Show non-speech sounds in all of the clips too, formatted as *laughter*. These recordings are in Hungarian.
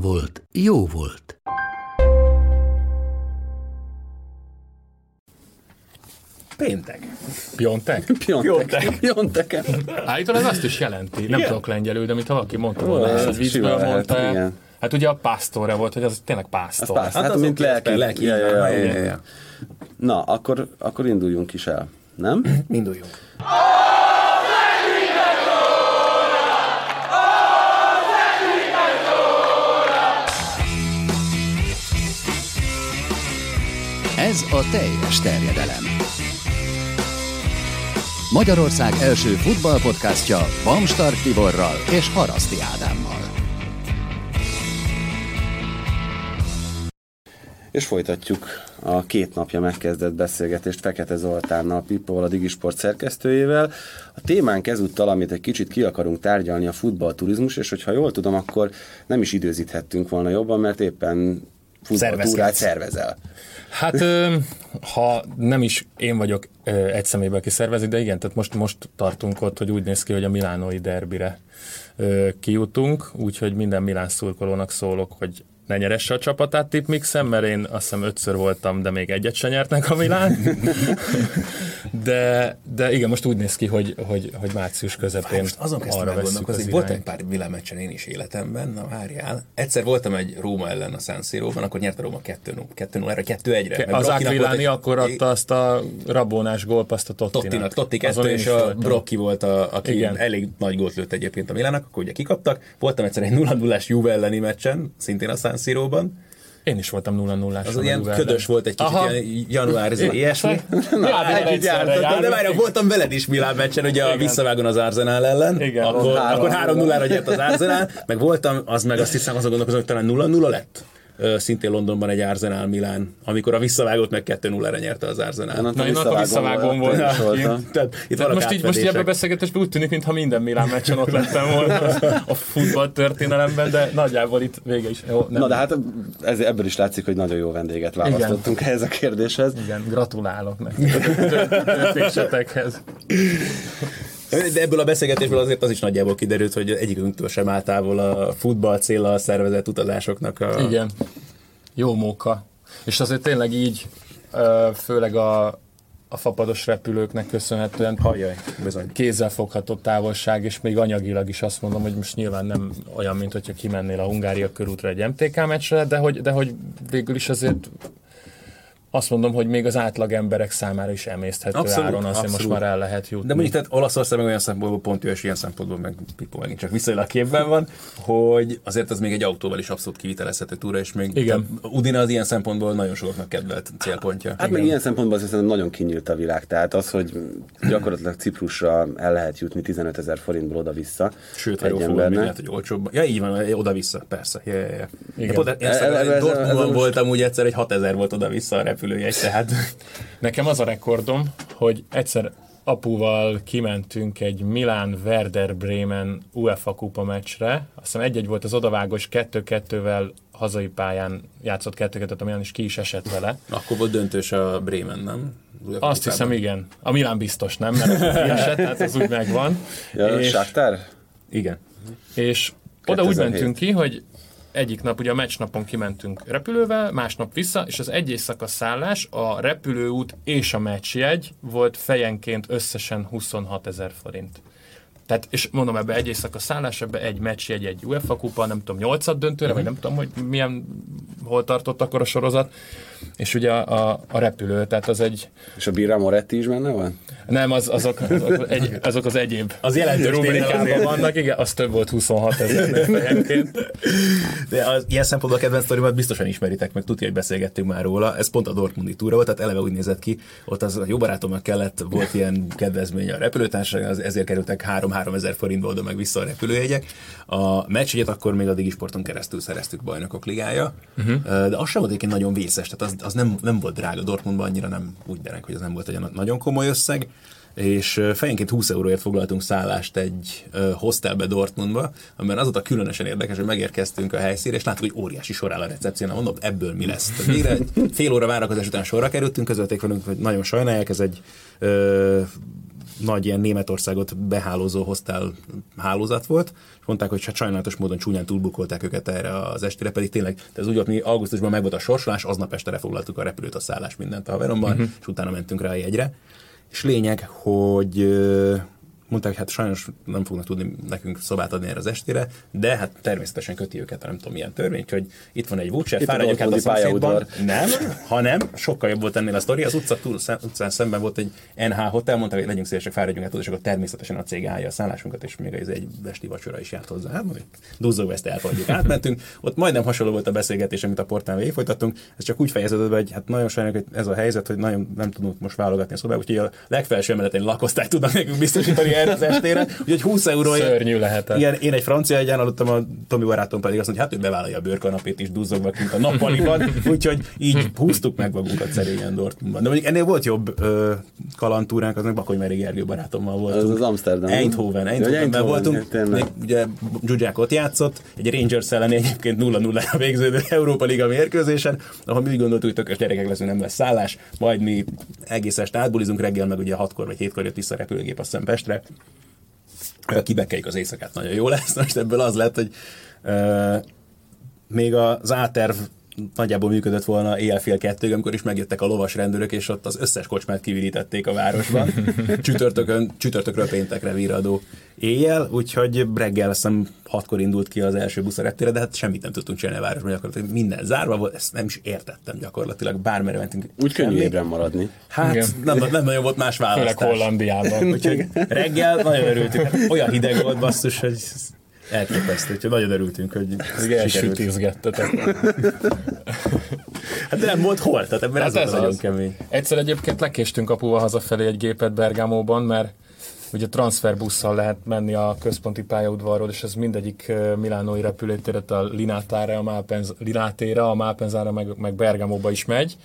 volt, jó volt. Péntek. Piontek? *laughs* Piontek. Piontek. Állítólag az azt is jelenti, nem Igen? tudok lengyelül, de mint valaki mondta volna, és ez egy viccből mondta. igen. Hát ugye a pásztorra volt, hogy az tényleg pásztor. Hát, hát az mint lelki. lelki ja, ja, ja, ja, ja. Na, akkor, akkor induljunk is el, nem? Induljunk. Ez a teljes terjedelem. Magyarország első futballpodcastja Bamstart Tiborral és Haraszti Ádámmal. És folytatjuk a két napja megkezdett beszélgetést Fekete Zoltánnal, Pippóval, a Digisport szerkesztőjével. A témánk ezúttal, amit egy kicsit ki akarunk tárgyalni, a futballturizmus, és hogyha jól tudom, akkor nem is időzíthettünk volna jobban, mert éppen futballtúrát szervezel. Hát ha nem is én vagyok egy személyben aki szervezi, de igen, tehát most, most tartunk ott, hogy úgy néz ki, hogy a milánói derbire kijutunk, úgyhogy minden Milán szurkolónak szólok, hogy ne nyeresse a csapatát tipmixen, mert én azt hiszem ötször voltam, de még egyet se nyertnek a Milán. *laughs* de, de igen, most úgy néz ki, hogy, hogy, hogy március közepén Most azon arra gondolkozni, az volt egy pár világmeccsen én is életemben, na várjál. Egyszer voltam egy Róma ellen a San Siro-ban, akkor nyert a Róma 2-0-ra, 2-1-re. Az Aquilani akkor adta azt a rabónás gólpaszt a Tottinak. Tottinak, Totti kettő, és a. Brocki volt, a, aki Igen. Elég nagy gólt lőtt egyébként a Milának, akkor ugye kikaptak. Voltam egyszer egy 0 0 Juve elleni meccsen, szintén a San Siro-ban. Én is voltam 0 0 Az ilyen ködös volt egy kicsit, Aha. ilyen január, ez ilyesmi. *laughs* De várj, voltam veled is Milán meccsen, ugye a visszavágon az Arsenal ellen. Igen, akkor, akkor 3-0-ra nyert az Arsenal, meg voltam, az meg azt hiszem, azon gondolkozom, hogy talán 0-0 lett. Szintén Londonban egy Arsenal Milán, amikor a visszavágót meg 2-0-ra nyerte az Arsenal. Na, én akkor visszavágón volt, voltam. voltam. Tehát itt Tehát most így, most így ebben a beszélgetésben úgy tűnik, mintha minden Milán meccsen ott lettem volna a futball történelemben, de nagyjából itt vége is. Jó, nem. Na de hát ez, ebből is látszik, hogy nagyon jó vendéget választottunk ehhez a kérdéshez. Igen, gratulálok nektek a *laughs* döntésetekhez. De ebből a beszélgetésből azért az is nagyjából kiderült, hogy egyikünktől sem áll távol a futball célra szervezett utazásoknak a... Igen. Jó móka. És azért tényleg így, főleg a, a fapados repülőknek köszönhetően Hajjaj, bizony. kézzelfogható távolság, és még anyagilag is azt mondom, hogy most nyilván nem olyan, mint hogyha kimennél a Hungária körútra egy MTK meccsre, de hogy, de hogy végül is azért azt mondom, hogy még az átlag emberek számára is emészthető Abszolút, áron, azért most már el lehet jutni. De mondjuk tehát Olaszország meg olyan szempontból pont jó, és ilyen szempontból meg Pippo megint csak viszonylag képben van, hogy azért az még egy autóval is abszolút kivitelezhető túra, és még Igen. Udine az ilyen szempontból nagyon sokaknak kedvelt célpontja. Hát meg ilyen szempontból azt nagyon kinyílt a világ. Tehát az, hogy gyakorlatilag Ciprusra el lehet jutni 15 ezer forintból oda-vissza Sőt, ha egy jól embernek. lehet, hogy olcsóbb. Ja, így van, oda-vissza, persze. Ja, ja, ja. Igen. De pont, E- e- ez- ez- Dortmundban ez- voltam úgy egyszer, egy 6000 volt oda-vissza a repülőjegy, tehát Nekem az a rekordom, hogy egyszer apuval kimentünk egy Milán Werder Bremen UEFA kupa meccsre. Azt hiszem egy-egy volt az odavágos 2-2-vel hazai pályán játszott 2-2-t, a Milán is ki is esett vele. akkor volt döntős a Bremen, nem? UEFA Azt hiszem, igen. A Milán biztos nem, mert az kiesett, tehát az úgy megvan. Ja, és, Shakhtar? Igen. és oda úgy 2007. mentünk ki, hogy egyik nap, ugye a meccsnapon kimentünk repülővel, másnap vissza, és az egy éjszaka szállás, a repülőút és a meccsjegy volt fejenként összesen 26 ezer forint. Tehát, és mondom, ebbe egy éjszaka szállás, ebbe egy meccsjegy, egy UEFA kupa, nem tudom, nyolcad döntőre, vagy nem tudom, hogy milyen, hol tartott akkor a sorozat. És ugye a, a, a repülő, tehát az egy, És a Birra Moretti is benne van? nem, az, azok, azok, egy, azok az egyéb Az jelentős rubrikában vannak, igen, az több volt 26 ezer. De az, ilyen szempontból a kedvenc sztorimat biztosan ismeritek, meg tudja, hogy beszélgettünk már róla. Ez pont a Dortmundi túra volt, tehát eleve úgy nézett ki, ott az a jó barátomnak kellett, volt ilyen kedvezmény a repülőtársaság, az ezért kerültek 3-3 ezer forintba oda meg vissza a repülőjegyek. A meccsjegyet akkor még a Digisporton keresztül szereztük bajnokok ligája, uh-huh. de az sem volt egyébként nagyon vészes, tehát az, az nem, nem volt drága. Dortmundban, annyira nem úgy derek, hogy az nem volt egy nagyon komoly összeg. És fejenként 20 euróért foglaltunk szállást egy hostelbe Dortmundba, amiben az volt a különösen érdekes, hogy megérkeztünk a helyszínre, és láttuk, hogy óriási sor áll a recepción, mondom, ebből mi lesz. Egy fél óra várakozás után sorra kerültünk, közölték velünk, hogy nagyon sajnálják, ez egy ö, nagy ilyen Németországot behálózó hostel hálózat volt, és mondták, hogy hát sajnálatos módon csúnyán túlbukolták őket erre az estére, pedig tényleg, de ez úgy volt, mi augusztusban meg volt a sorsolás, aznap este foglaltuk a repülőt, a szállás mindent a Haveromban, uh-huh. és utána mentünk rá a jegyre. És lényeg, hogy mondták, hát sajnos nem fognak tudni nekünk szobát adni erre az estére, de hát természetesen köti őket, a nem tudom milyen törvény, hogy itt van egy voucher, fáradjunk át a szomszédban. Nem, hanem sokkal jobb volt ennél a sztori. Az utca túl, utcán szemben volt egy NH hotel, mondták, hogy legyünk szívesek, fáradjunk át oda, és akkor természetesen a cég állja a szállásunkat, és még ez egy esti vacsora is járt hozzá. Hát majd duzzogva ezt elfogadjuk. Átmentünk, ott majdnem hasonló volt a beszélgetés, amit a portán végig folytattunk. Ez csak úgy fejeződött be, hogy hát nagyon sajnáljuk, hogy ez a helyzet, hogy nagyon nem tudunk most válogatni a szobába, úgyhogy a legfelső emeleten lakosztályt tudnak nekünk biztosítani erre az estére. Úgyhogy 20 euróért Szörnyű lehetett. igen, én egy francia egyen aludtam, a Tomi barátom pedig azt mondja, hát ő bevállalja a bőrkanapét is duzzogva kint a nappaliban, *laughs* úgyhogy így húztuk meg magunkat szerényen Dortmundban. De mondjuk ennél volt jobb ö, kalandúránk, az meg Bakony Meri Gergő barátommal voltunk. Az az Amsterdam? Eindhoven, Eindhovenben Eindhoven, voltunk. Még ugye Zsuzsák ott játszott, egy Rangers elleni egyébként 0-0 végződő Európa Liga mérkőzésen, ahol mi úgy gondoltuk, hogy tökös gyerekek leszünk, nem lesz szállás, majd mi egész este átbulizunk reggel, meg ugye 6-kor vagy 7-kor jött vissza a repülőgép, azt hiszem Pestre, kibekkeljük az éjszakát, nagyon jó lesz. Most ebből az lett, hogy még az áterv nagyjából működött volna éjjel fél kettőig, amikor is megjöttek a lovas rendőrök, és ott az összes kocsmát kivirítették a városban. *laughs* Csütörtökön, csütörtökről péntekre víradó éjjel, úgyhogy reggel azt hiszem hatkor indult ki az első busz a reptére, de hát semmit nem tudtunk csinálni a városban, gyakorlatilag minden zárva volt, ezt nem is értettem gyakorlatilag, bármerre mentünk. Úgy könnyű ébren maradni. Hát Igen. nem, nem nagyon volt más Főleg választás. Hollandiában. Úgyhogy reggel nagyon örültünk. Hát olyan hideg volt basszus, hogy elképesztő. Úgyhogy nagyon örültünk, hogy sikerült. Elsütézgettetek. *laughs* Hát de nem volt hol, tehát ebben Hát ez ez nagyon az. kemény. Egyszer egyébként lekéstünk apuval hazafelé egy gépet Bergámóban, mert ugye transferbusszal lehet menni a központi pályaudvarról, és ez mindegyik milánói repülőtéret a Linátára, a Malpenz, Linátéra, a Malpenzára, meg, meg Bergamóba is megy.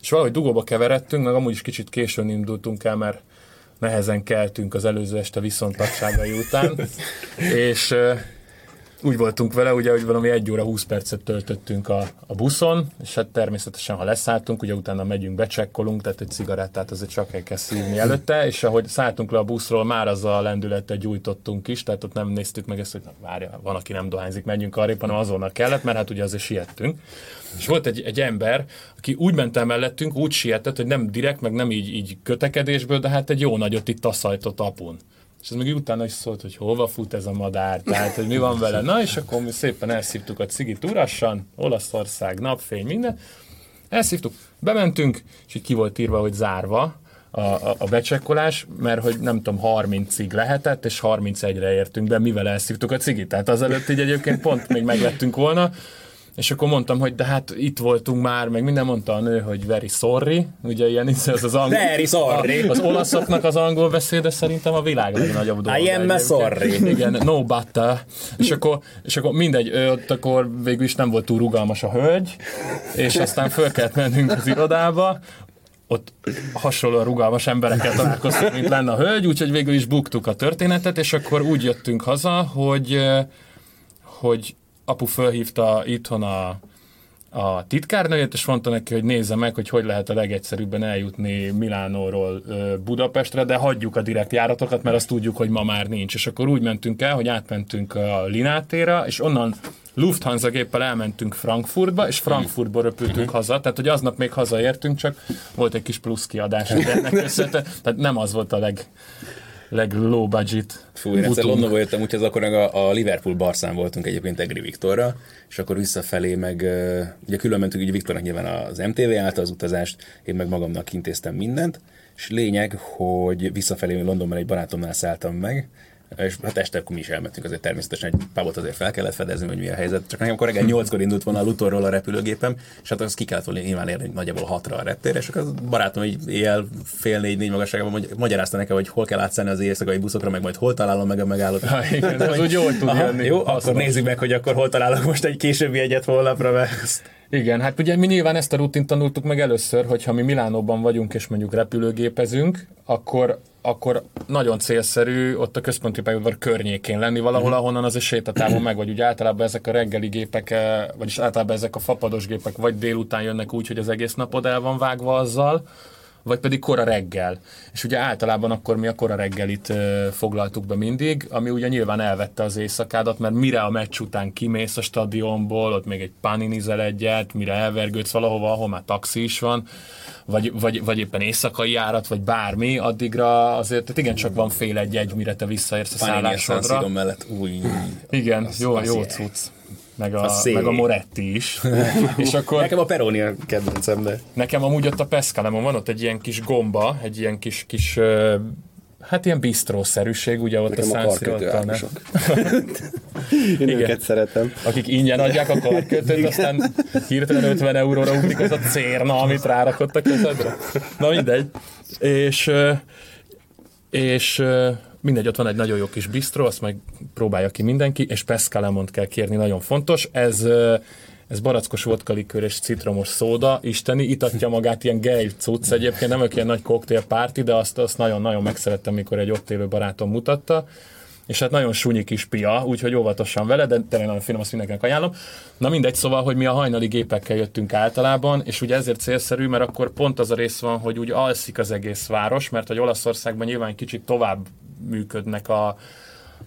És valahogy dugóba keveredtünk, meg amúgy is kicsit későn indultunk el, mert nehezen keltünk az előző este viszontagságai után, *laughs* és úgy voltunk vele, ugye, hogy valami 1 óra 20 percet töltöttünk a, a buszon, és hát természetesen, ha leszálltunk, ugye utána megyünk, becsekkolunk, tehát egy cigarettát azért csak el kell szívni előtte, és ahogy szálltunk le a buszról, már az a lendülettel gyújtottunk is, tehát ott nem néztük meg ezt, hogy na, várja, van, aki nem dohányzik, menjünk arrébb, hanem azonnal kellett, mert hát ugye azért siettünk. És volt egy, egy ember, aki úgy ment el mellettünk, úgy sietett, hogy nem direkt, meg nem így, így kötekedésből, de hát egy jó nagyot itt taszajtott apun. És ez meg utána is szólt, hogy hova fut ez a madár, tehát hogy mi van vele. Na, és akkor mi szépen elszívtuk a cigit urassan, Olaszország, napfény, minden. Elszívtuk, bementünk, és így ki volt írva, hogy zárva a, a, a becsekkolás, mert hogy nem tudom, 30 cig lehetett, és 31-re értünk be, mivel elszívtuk a cigit. Tehát azelőtt így egyébként pont még meglettünk volna, és akkor mondtam, hogy de hát itt voltunk már, meg minden mondta a nő, hogy very sorry, ugye ilyen ez az angol. Very sorry. A, az olaszoknak az angol beszéde szerintem a világ legnagyobb dolga. I am sorry. Igen, no but. uh, És akkor, és akkor mindegy, ő ott akkor végül is nem volt túl rugalmas a hölgy, és aztán föl kellett mennünk az irodába, ott hasonlóan rugalmas emberekkel találkoztunk, mint lenne a hölgy, úgyhogy végül is buktuk a történetet, és akkor úgy jöttünk haza, hogy, hogy apu fölhívta itthon a, a titkárnőjét, és mondta neki, hogy nézze meg, hogy hogy lehet a legegyszerűbben eljutni Milánóról Budapestre, de hagyjuk a direkt járatokat, mert azt tudjuk, hogy ma már nincs. És akkor úgy mentünk el, hogy átmentünk a Linátéra, és onnan Lufthansa géppel elmentünk Frankfurtba, és Frankfurtból röpültünk haza, tehát hogy aznap még hazaértünk, csak volt egy kis plusz kiadás ennek *laughs* köszönhetően, tehát nem az volt a leg, leglow budget Fú, én egyszer. Londonba jöttem, úgyhogy akkor meg a, a Liverpool Barszán voltunk egyébként Egri Viktorra, és akkor visszafelé meg, ugye külön mentünk ugye Viktornak nyilván az MTV által az utazást, én meg magamnak intéztem mindent, és lényeg, hogy visszafelé Londonban egy barátomnál szálltam meg, és hát este akkor mi is elmentünk, azért természetesen egy pubot azért fel kellett fedezni, hogy mi a helyzet. Csak nekem akkor reggel 8-kor indult volna a Lutorról a repülőgépem, és hát az ki kellett volna nyilván érni nagyjából 6-ra a reptérre, és akkor az barátom egy éjjel fél négy-négy magasságában magy- magyarázta nekem, hogy hol kell átszállni az éjszakai buszokra, meg majd hol találom meg a megállót. Ha, igen, az úgy jól tud Aha, jönni. Jó, akkor nézzük meg, hogy akkor hol találok most egy későbbi egyet holnapra, mert ezt- Igen, hát ugye mi nyilván ezt a rutint tanultuk meg először, hogy ha mi Milánóban vagyunk és mondjuk repülőgépezünk, akkor akkor nagyon célszerű ott a központi pályaudvar környékén lenni valahol, ahonnan az sétatávon meg, vagy ugye általában ezek a reggeli gépek, eh, vagyis általában ezek a fapados gépek vagy délután jönnek úgy, hogy az egész napod el van vágva azzal, vagy pedig kora reggel. És ugye általában akkor mi a kora reggelit ö, foglaltuk be mindig, ami ugye nyilván elvette az éjszakádat, mert mire a meccs után kimész a stadionból, ott még egy paninizel egyet, mire elvergődsz valahova, ahol már taxi is van, vagy, vagy, vagy éppen éjszakai járat, vagy bármi, addigra azért, tehát igen, csak van fél egy egy, mire te visszaérsz a Panini a San szállásodra. Mellett. Új. Igen, jó, az jó cucc. Meg a, szép. meg a Moretti is. *laughs* és akkor Nekem a Peroni a kedvencem, de... Nekem amúgy ott a Pescalemon van ott egy ilyen kis gomba, egy ilyen kis, kis hát ilyen bistrószerűség, ugye ott Nekem a a karkötő águsok. *laughs* Igen. Én őket szeretem. akik ingyen adják a karkötőt, aztán hirtelen 50 euróra ugrik az a cérna, amit rárakott a kezedre. Na mindegy. És, és mindegy, ott van egy nagyon jó kis bistró, azt majd próbálja ki mindenki, és Pescalemont kell kérni, nagyon fontos. Ez ez barackos vodkalikőr és citromos szóda, isteni, itatja magát ilyen gej cucc egyébként, nem vagyok ilyen nagy koktélpárti, de azt, azt nagyon-nagyon megszerettem, mikor egy ott élő barátom mutatta és hát nagyon sunyi kis pia, úgyhogy óvatosan vele, de tényleg nagyon finom, azt mindenkinek ajánlom. Na mindegy, szóval, hogy mi a hajnali gépekkel jöttünk általában, és ugye ezért célszerű, mert akkor pont az a rész van, hogy úgy alszik az egész város, mert hogy Olaszországban nyilván kicsit tovább működnek a,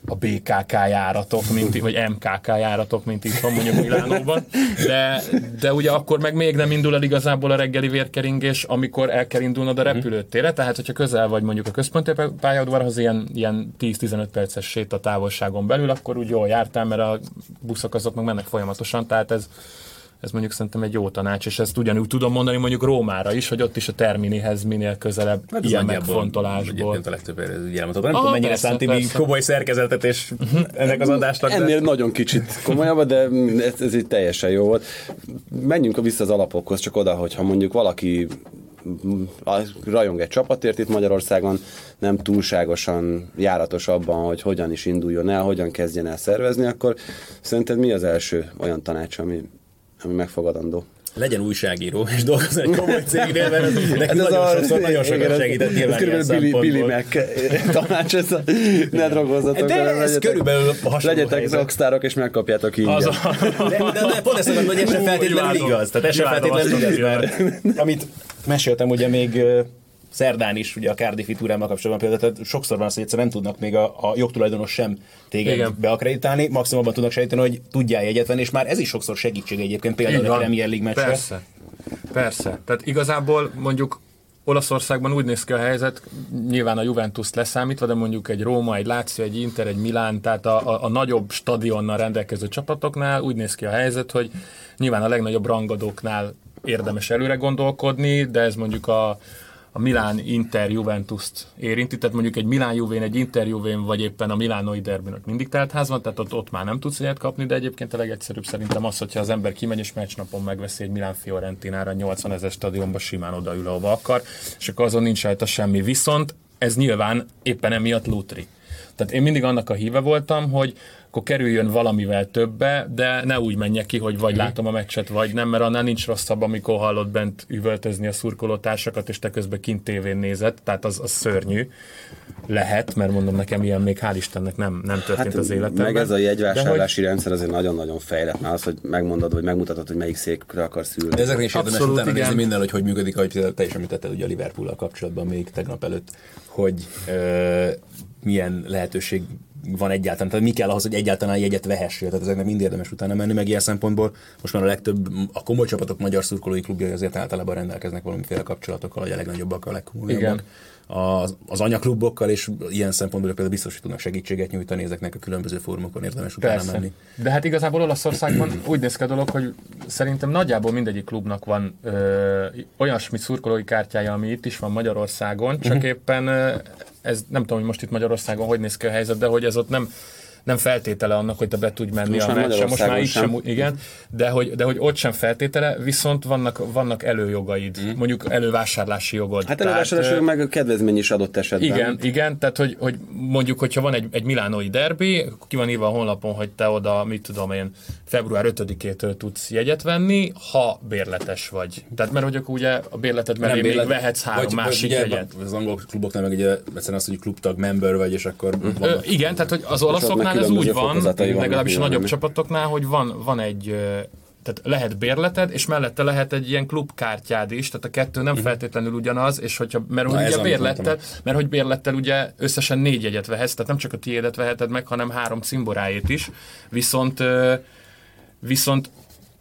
a BKK járatok, mint, vagy MKK járatok, mint itt van mondjuk Milánóban, de, de ugye akkor meg még nem indul el igazából a reggeli vérkeringés, amikor el kell indulnod a repülőtérre, tehát hogyha közel vagy mondjuk a központi pályaudvarhoz, ilyen, ilyen 10-15 perces sétatávolságon belül, akkor úgy jól jártál, mert a buszok azok meg mennek folyamatosan, tehát ez, ez mondjuk szerintem egy jó tanács, és ezt ugyanúgy tudom mondani mondjuk Rómára is, hogy ott is a Terminihez minél közelebb Hát ez ilyen megfontolásból. Egyébként a legtöbb elmondható. Nem tudom, mennyire persze, szánti persze. komoly szerkezetet és ennek az adásnak. de- Ennél nagyon kicsit komolyabb, de ez, ez így teljesen jó volt. Menjünk vissza az alapokhoz, csak oda, hogyha mondjuk valaki rajong egy csapatért itt Magyarországon, nem túlságosan járatos abban, hogy hogyan is induljon el, hogyan kezdjen el szervezni, akkor szerinted mi az első olyan tanács, ami, ami megfogadandó? legyen újságíró, és dolgozzon egy komoly cégnél, mert ez *laughs* nekünk Ez nagyon a- sokszor nagyon sokat igen, ez- segített ez nyilván ilyen körülbelül Billy, Billy. Mac tanács, ez a, ne drogozzatok. De ez legyetek- körülbelül hasonló Legyetek helyzet. rockstárok, és megkapjátok ingyen. Az a, De, de, de pont ezt mondom, hogy ez sem feltétlenül igaz. Tehát ez sem feltétlenül igaz, mert amit meséltem ugye még szerdán is, ugye a Cardiffi túrámmal kapcsolatban például, tehát sokszor van az, hogy egyszerűen nem tudnak még a, a jogtulajdonos sem téged Igen. beakreditálni, maximum abban tudnak segíteni, hogy tudjál jegyet venni, és már ez is sokszor segítség egyébként, például Így a. Premier League meccsre. Persze. Persze. Tehát igazából mondjuk Olaszországban úgy néz ki a helyzet, nyilván a Juventus leszámítva, de mondjuk egy Róma, egy Láció, egy Inter, egy Milán, tehát a, a, a nagyobb stadionnal rendelkező csapatoknál úgy néz ki a helyzet, hogy nyilván a legnagyobb rangadóknál érdemes előre gondolkodni, de ez mondjuk a, a Milán Inter Juventus-t érinti, tehát mondjuk egy Milán Juvén, egy Inter Juvén, vagy éppen a Milánoi derbőnök mindig telt ház van, tehát ott, ott már nem tudsz ilyet kapni, de egyébként a legegyszerűbb szerintem az, hogyha az ember kimegy és meccsnapon megveszi egy Milán Fiorentinára 80 ezer stadionba simán odaül, ahova akar, és akkor azon nincs rajta semmi. Viszont ez nyilván éppen emiatt lutri. Tehát én mindig annak a híve voltam, hogy akkor kerüljön valamivel többe, de ne úgy menjek ki, hogy vagy látom a meccset, vagy nem, mert annál nincs rosszabb, amikor hallod bent üvöltözni a szurkolótársakat, és te közben kint tévén nézed, tehát az, az szörnyű lehet, mert mondom nekem ilyen még hál' Istennek nem, nem történt az életemben. Hát, Meg ez a jegyvásárlási rendszer azért nagyon-nagyon fejlett. Már az, hogy megmondod, vagy megmutatod, hogy melyik székre akarsz ülni. De ezekre is érdemes utána igen. nézni minden, hogy hogy működik, ahogy te is említetted ugye a liverpool kapcsolatban még tegnap előtt, hogy ö, milyen lehetőség van egyáltalán, tehát mi kell ahhoz, hogy egyáltalán jegyet vehessél, tehát ezeknek mind érdemes utána menni, meg ilyen szempontból most már a legtöbb, a komoly csapatok magyar szurkolói klubjai azért általában rendelkeznek valamiféle kapcsolatokkal, vagy a legnagyobbak, a legkomolyabbak. Igen. Az, az anyaklubokkal, és ilyen szempontból például biztos, hogy tudnak segítséget nyújtani ezeknek a különböző fórumokon érdemes utána Persze. menni. De hát igazából Olaszországban *clears throat* úgy néz ki a dolog, hogy szerintem nagyjából mindegyik klubnak van ö, olyasmi szurkolói kártyája, ami itt is van Magyarországon, csak uh-huh. éppen ö, ez nem tudom, hogy most itt Magyarországon hogy néz ki a helyzet, de hogy ez ott nem nem feltétele annak, hogy te be tudj menni Most a már meccse, most már itt sem, sem. igen, de hogy, de hogy ott sem feltétele, viszont vannak, vannak előjogaid, mm. mondjuk elővásárlási jogod. Hát Tehát, elővásárlásról ö, meg a kedvezmény is adott esetben. igen, igen, tehát hogy, hogy mondjuk, hogyha van egy, egy milánói derbi, ki van írva a honlapon, hogy te oda, mit tudom én, február 5-től tudsz jegyet venni, ha bérletes vagy. Tehát mert hogy akkor ugye a bérleted mellé még bérlet- vehetsz három vagy- másik ugye, jegyet. Az angol kluboknál meg ugye egyszerűen az, hogy klubtag member vagy, és akkor Ö, igen, tehát hogy az meg olaszoknál ez úgy van, legalábbis a nagyobb csapatoknál, hogy van, van egy tehát lehet bérleted, és mellette lehet egy ilyen klubkártyád is, tehát a kettő nem feltétlenül ugyanaz, és hogyha, mert. Na, ugye bérlettel, mert hogy bérlettel ugye összesen négy jegyet vehetsz, tehát nem csak a tiédet veheted meg, hanem három cimborájét is, viszont viszont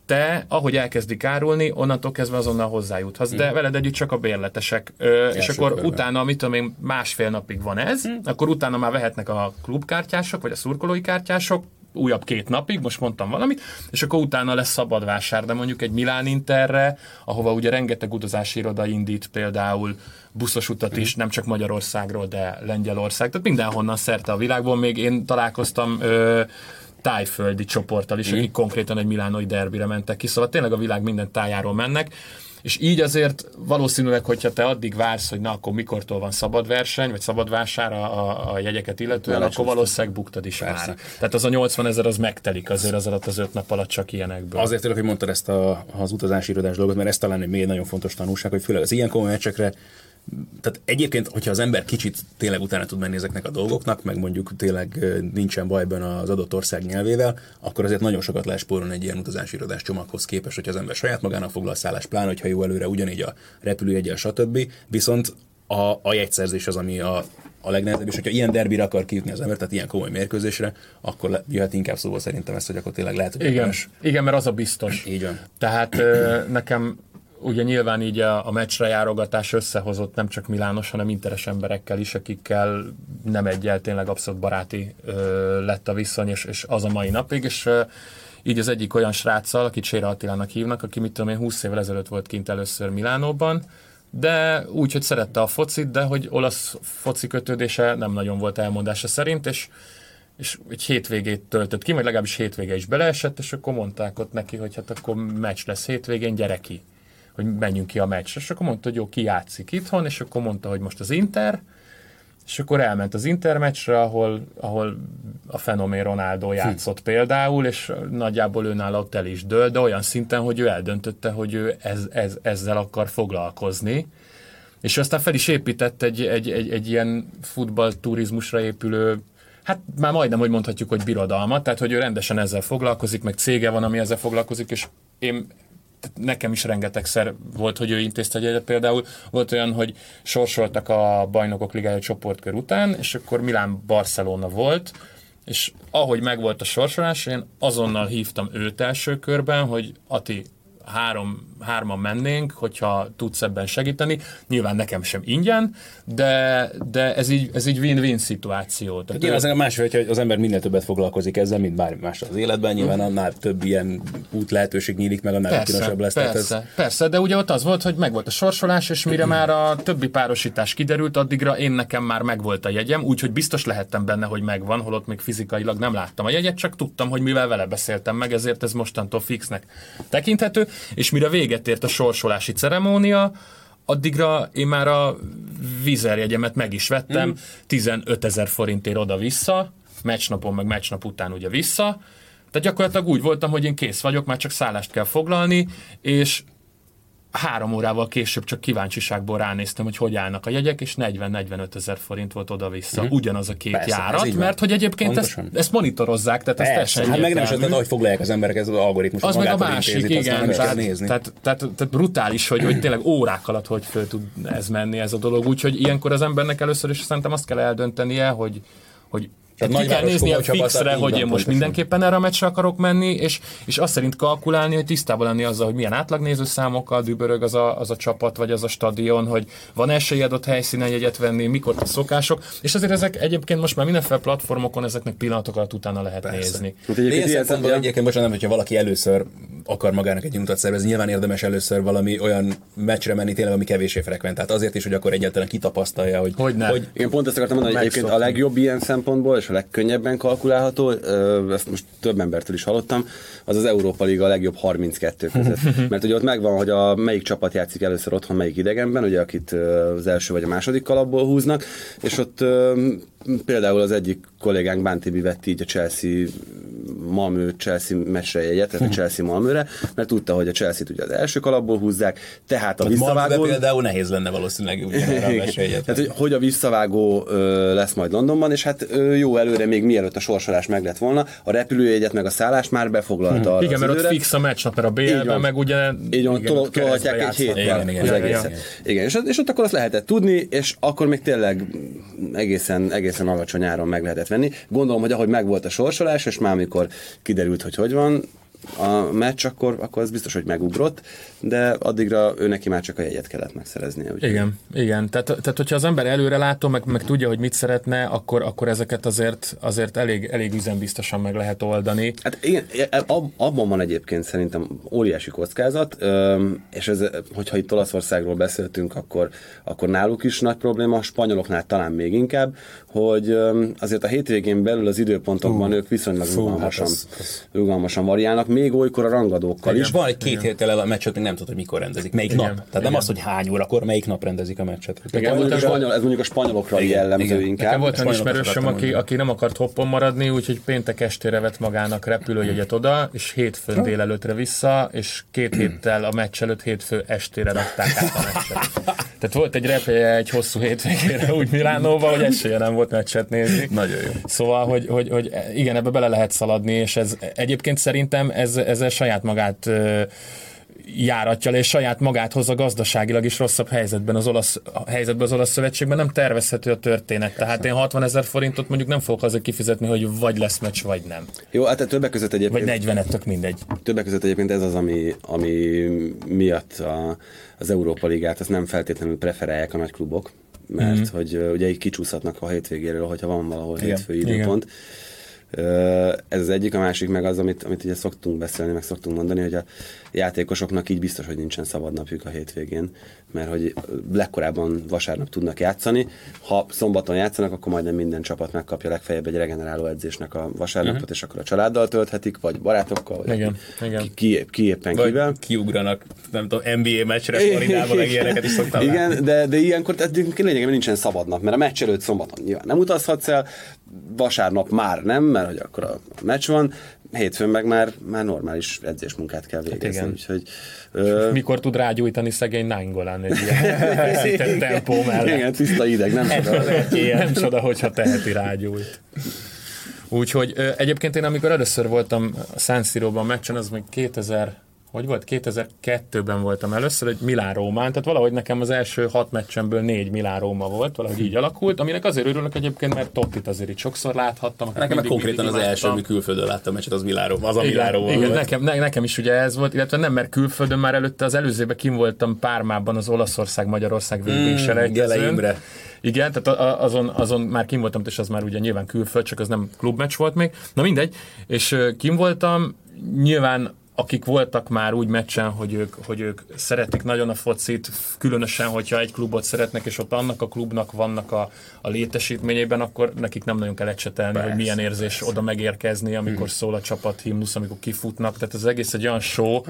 te, ahogy elkezdik árulni, onnantól kezdve azonnal hozzájuthatsz, de veled együtt csak a bérletesek. Ö, és akkor körben. utána, mit tudom én, másfél napig van ez, akkor utána már vehetnek a klubkártyások, vagy a szurkolói kártyások, újabb két napig, most mondtam valamit, és akkor utána lesz szabad vásár, de mondjuk egy Milán Interre, ahova ugye rengeteg utazási iroda indít például buszos utat is, nem csak Magyarországról, de Lengyelország, tehát mindenhonnan szerte a világból, még én találkoztam ö, tájföldi csoporttal is, akik konkrétan egy milánoi derbire mentek ki, szóval tényleg a világ minden tájáról mennek, és így azért valószínűleg, hogyha te addig vársz, hogy na akkor mikortól van szabad verseny, vagy szabad vásár a, a, jegyeket illetően, akkor valószínűleg buktad is Persze. már. Tehát az a 80 ezer az megtelik azért az alatt az öt nap alatt csak ilyenekből. Azért örülök, hogy mondtad ezt a, az utazási irodás dolgot, mert ez talán egy még nagyon fontos tanulság, hogy főleg az ilyen komoly meccsekre tehát egyébként, hogyha az ember kicsit tényleg utána tud menni ezeknek a dolgoknak, meg mondjuk tényleg nincsen baj ebben az adott ország nyelvével, akkor azért nagyon sokat lehet spórolni egy ilyen utazási irodás csomaghoz képest, hogy az ember saját magának foglal szállást, pláne, hogyha jó előre ugyanígy a repülőjegyel, stb. Viszont a, a jegyszerzés az, ami a, a legnehezebb, és hogyha ilyen derbire akar kijutni az ember, tehát ilyen komoly mérkőzésre, akkor le, jöhet inkább szóval szerintem ezt, hogy akkor tényleg lehet, hogy Igen, igen, mert az a biztos. Így van. Tehát nekem ugye nyilván így a, a meccsre járogatás összehozott nem csak Milános, hanem interes emberekkel is, akikkel nem egyel tényleg abszolút baráti ö, lett a viszony, és, és az a mai napig, és ö, így az egyik olyan sráccal, akit Séra Attilának hívnak, aki mit tudom én 20 évvel ezelőtt volt kint először Milánóban, de úgy, hogy szerette a focit, de hogy olasz foci kötődése nem nagyon volt elmondása szerint, és és egy hétvégét töltött ki, vagy legalábbis hétvége is beleesett, és akkor mondták ott neki, hogy hát akkor meccs lesz hétvégén, gyere ki, hogy menjünk ki a meccsre. És akkor mondta, hogy jó, ki játszik itthon, és akkor mondta, hogy most az Inter, és akkor elment az Inter meccsre, ahol, ahol a fenomén Ronaldo játszott hm. például, és nagyjából őnála ott el is dől, de olyan szinten, hogy ő eldöntötte, hogy ő ez, ez, ezzel akar foglalkozni. És aztán fel is épített egy, egy, egy, egy ilyen futballturizmusra épülő Hát már majdnem, hogy mondhatjuk, hogy birodalmat, tehát hogy ő rendesen ezzel foglalkozik, meg cége van, ami ezzel foglalkozik, és én nekem is rengetegszer volt, hogy ő intézte egyet. Például volt olyan, hogy sorsoltak a bajnokok ligája csoportkör után, és akkor Milán-Barcelona volt, és ahogy megvolt a sorsolás, én azonnal hívtam őt első körben, hogy Ati, három, hárman mennénk, hogyha tudsz ebben segíteni. Nyilván nekem sem ingyen, de, de ez, így, ez így win-win szituáció. Tehát az a más, hogy az ember minél többet foglalkozik ezzel, mint bármi más az életben, nyilván annál több ilyen út lehetőség nyílik meg, annál Persze, kínosabb lesz. persze, ez, persze, de ugye ott az volt, hogy megvolt a sorsolás, és mire *clears throat* már a többi párosítás kiderült, addigra én nekem már megvolt a jegyem, úgyhogy biztos lehettem benne, hogy megvan, holott még fizikailag nem láttam a jegyet, csak tudtam, hogy mivel vele beszéltem meg, ezért ez mostantól fixnek tekinthető, és mire véget ért a sorsolási ceremónia, addigra én már a vízerjegyemet meg is vettem, mm. 15 ezer forintért oda-vissza, meccsnapon meg meccsnap után ugye vissza, tehát gyakorlatilag úgy voltam, hogy én kész vagyok, már csak szállást kell foglalni, és három órával később csak kíváncsiságból ránéztem, hogy hogy állnak a jegyek, és 40-45 ezer forint volt oda-vissza. Mm. Ugyanaz a két Persze, járat, mert hogy egyébként ezt, Pontosan. ezt monitorozzák, tehát Persze, teljesen hát meg nem is tehát, ahogy foglalják az emberek ez az algoritmus. Az meg a másik, már igen. Tehát, nézni. tehát, tehát, tehát brutális, hogy, hogy tényleg órák alatt hogy föl tud ez menni ez a dolog. Úgyhogy ilyenkor az embernek először is szerintem azt kell eldöntenie, hogy, hogy Tehát ki kell nézni a fixre, hogy én most mindenképpen erre a meccsre akarok menni, és, és azt szerint kalkulálni, hogy tisztában lenni azzal, hogy milyen átlagnézőszámokkal dübörög az a, az a csapat, vagy az a stadion, hogy van esélyed ott helyszínen jegyet venni, mikor a szokások, és azért ezek egyébként most már mindenféle platformokon ezeknek pillanatok alatt utána lehet Persze. nézni. Hát egyébként ilyen szempontból egyébként bocsánat, hogyha valaki először akar magának egy utat szervezni, nyilván érdemes először valami olyan meccsre menni tényleg, ami kevésé frekventált. Azért is, hogy akkor egyáltalán kitapasztalja, hogy, Hogyne. hogy Igen, pont ezt akartam mondani, hogy egyébként a legjobb ilyen szempontból, és legkönnyebben kalkulálható, ezt most több embertől is hallottam, az az Európa Liga a legjobb 32 között. *laughs* Mert ugye ott megvan, hogy a melyik csapat játszik először otthon, melyik idegenben, ugye akit az első vagy a második kalapból húznak, és ott például az egyik kollégánk Bántibi vett így a Chelsea Malmö Chelsea meccsre jegyet, tehát a Chelsea Malmöre, mert tudta, hogy a Chelsea-t ugye az első kalapból húzzák, tehát a Malmöbe visszavágó... például nehéz lenne valószínűleg ugyanerre a. *laughs* Tehát, hogy, hogy a visszavágó ö, lesz majd Londonban, és hát ö, jó előre, még mielőtt a sorsolás meg lett volna, a repülőjegyet meg a szállást már befoglalta arra Igen, mert ott fix a meccsnap, mert a BL-ben meg ugye... így van, tolhatják egy igen, az egészet. igen. Igen, és, és ott akkor azt lehetett tudni, és akkor még tényleg egészen, egészen alacsony áron meg lehetett venni. Gondolom, hogy ahogy megvolt a sorsolás, és már amikor kiderült, hogy hogy van, a meccs, akkor, akkor az biztos, hogy megugrott, de addigra ő neki már csak a jegyet kellett megszereznie. Úgyhogy Igen, igen. Tehát, tehát, hogyha az ember előre látó, meg, meg tudja, hogy mit szeretne, akkor, akkor ezeket azért, azért elég, elég üzenbiztosan meg lehet oldani. Hát igen, ab- abban van egyébként szerintem óriási kockázat, és ez, hogyha itt Olaszországról beszéltünk, akkor, akkor náluk is nagy probléma, a spanyoloknál talán még inkább, hogy azért a hétvégén belül az időpontokban ők viszonylag rugalmasan, hát rugalmasan variálnak, még olykor a rangadókkal És is. van egy két héttel el a meccset, még nem tudod, hogy mikor rendezik. Melyik Igen. nap. Tehát nem Igen. az, hogy hány órakor, melyik nap rendezik a meccset. Ez mondjuk, a spanyol, ez mondjuk a spanyolokra Igen, jellemző igen. inkább. Nekem volt spanyolokat ismerősöm, aki, aki nem akart hoppon maradni, úgyhogy péntek estére vett magának repülőjegyet oda, és hétfőn délelőtre vissza, és két héttel a meccs előtt hétfő estére rakták át a meccset. *laughs* Tehát volt egy repélye egy hosszú hétvégére úgy Milánóba, hogy esélye nem volt meccset nézni. Nagyon jó. Szóval, hogy, hogy, hogy igen, ebbe bele lehet szaladni, és ez egyébként szerintem ez, ezzel saját magát járatja és saját magát hozza gazdaságilag is rosszabb helyzetben az olasz, helyzetben az olasz szövetségben nem tervezhető a történet. Tehát én 60 ezer forintot mondjuk nem fogok azért kifizetni, hogy vagy lesz meccs, vagy nem. Jó, hát többek között Vagy egyébként 40 tök mindegy. Többek között egyébként ez az, ami, ami miatt a, az Európa Ligát azt nem feltétlenül preferálják a nagy klubok, mert mm-hmm. hogy ugye így kicsúszhatnak a hétvégéről, hogyha van valahol Igen. hétfői időpont. Ö, Ez az egyik, a másik meg az, amit, amit ugye szoktunk beszélni, meg szoktunk mondani, hogy a játékosoknak így biztos, hogy nincsen szabad napjuk a hétvégén, mert hogy legkorábban vasárnap tudnak játszani. Ha szombaton játszanak, akkor majdnem minden csapat megkapja legfeljebb egy regeneráló edzésnek a vasárnapot, uh-huh. és akkor a családdal tölthetik, vagy barátokkal, vagy Igen, igen. Ki, ki, éppen Vagy kivel. kiugranak, nem tudom, NBA meccsre Floridába, meg ilyeneket is szoktam látni. Igen, de, de ilyenkor tehát lényegében nincsen szabad nap, mert a meccs előtt szombaton nyilván nem utazhatsz el, vasárnap már nem, mert hogy akkor a meccs van, hétfőn meg már, már normális edzésmunkát kell végezni. igen. Úgyhogy, ö, Mikor tud rágyújtani szegény Nainggolan egy ilyen *laughs* tempó mellett. igen, tiszta ideg, nem csoda. Nem csoda, hogyha teheti rágyújt. Úgyhogy ö, egyébként én amikor először voltam a San Siro-ban meccsen, az még 2000 hogy volt? 2002-ben voltam először, egy Milán-Rómán, tehát valahogy nekem az első hat meccsemből négy Milán-Róma volt, valahogy így alakult, aminek azért örülök egyébként, mert Tottit azért itt sokszor láthattam. Nekem mindig- konkrétan az első, ami külföldön láttam meccset, az Milánó, az a Milánó igen nekem, ne, nekem is ugye ez volt, illetve nem, mert külföldön már előtte az előzőben kim voltam Pármában az Olaszország-Magyarország Mm, selejtezőn. Gele Imre. Igen, tehát azon, azon már kim voltam, és az már ugye nyilván külföld, csak az nem klubmeccs volt még. Na mindegy, és kim voltam, nyilván akik voltak már úgy meccsen, hogy ők, hogy ők szeretik nagyon a focit, különösen, hogyha egy klubot szeretnek, és ott annak a klubnak vannak a, a létesítményében, akkor nekik nem nagyon kell ecsetelni, hogy milyen érzés oda megérkezni, amikor szól a csapat himnusz, amikor kifutnak. Tehát ez egész egy olyan show,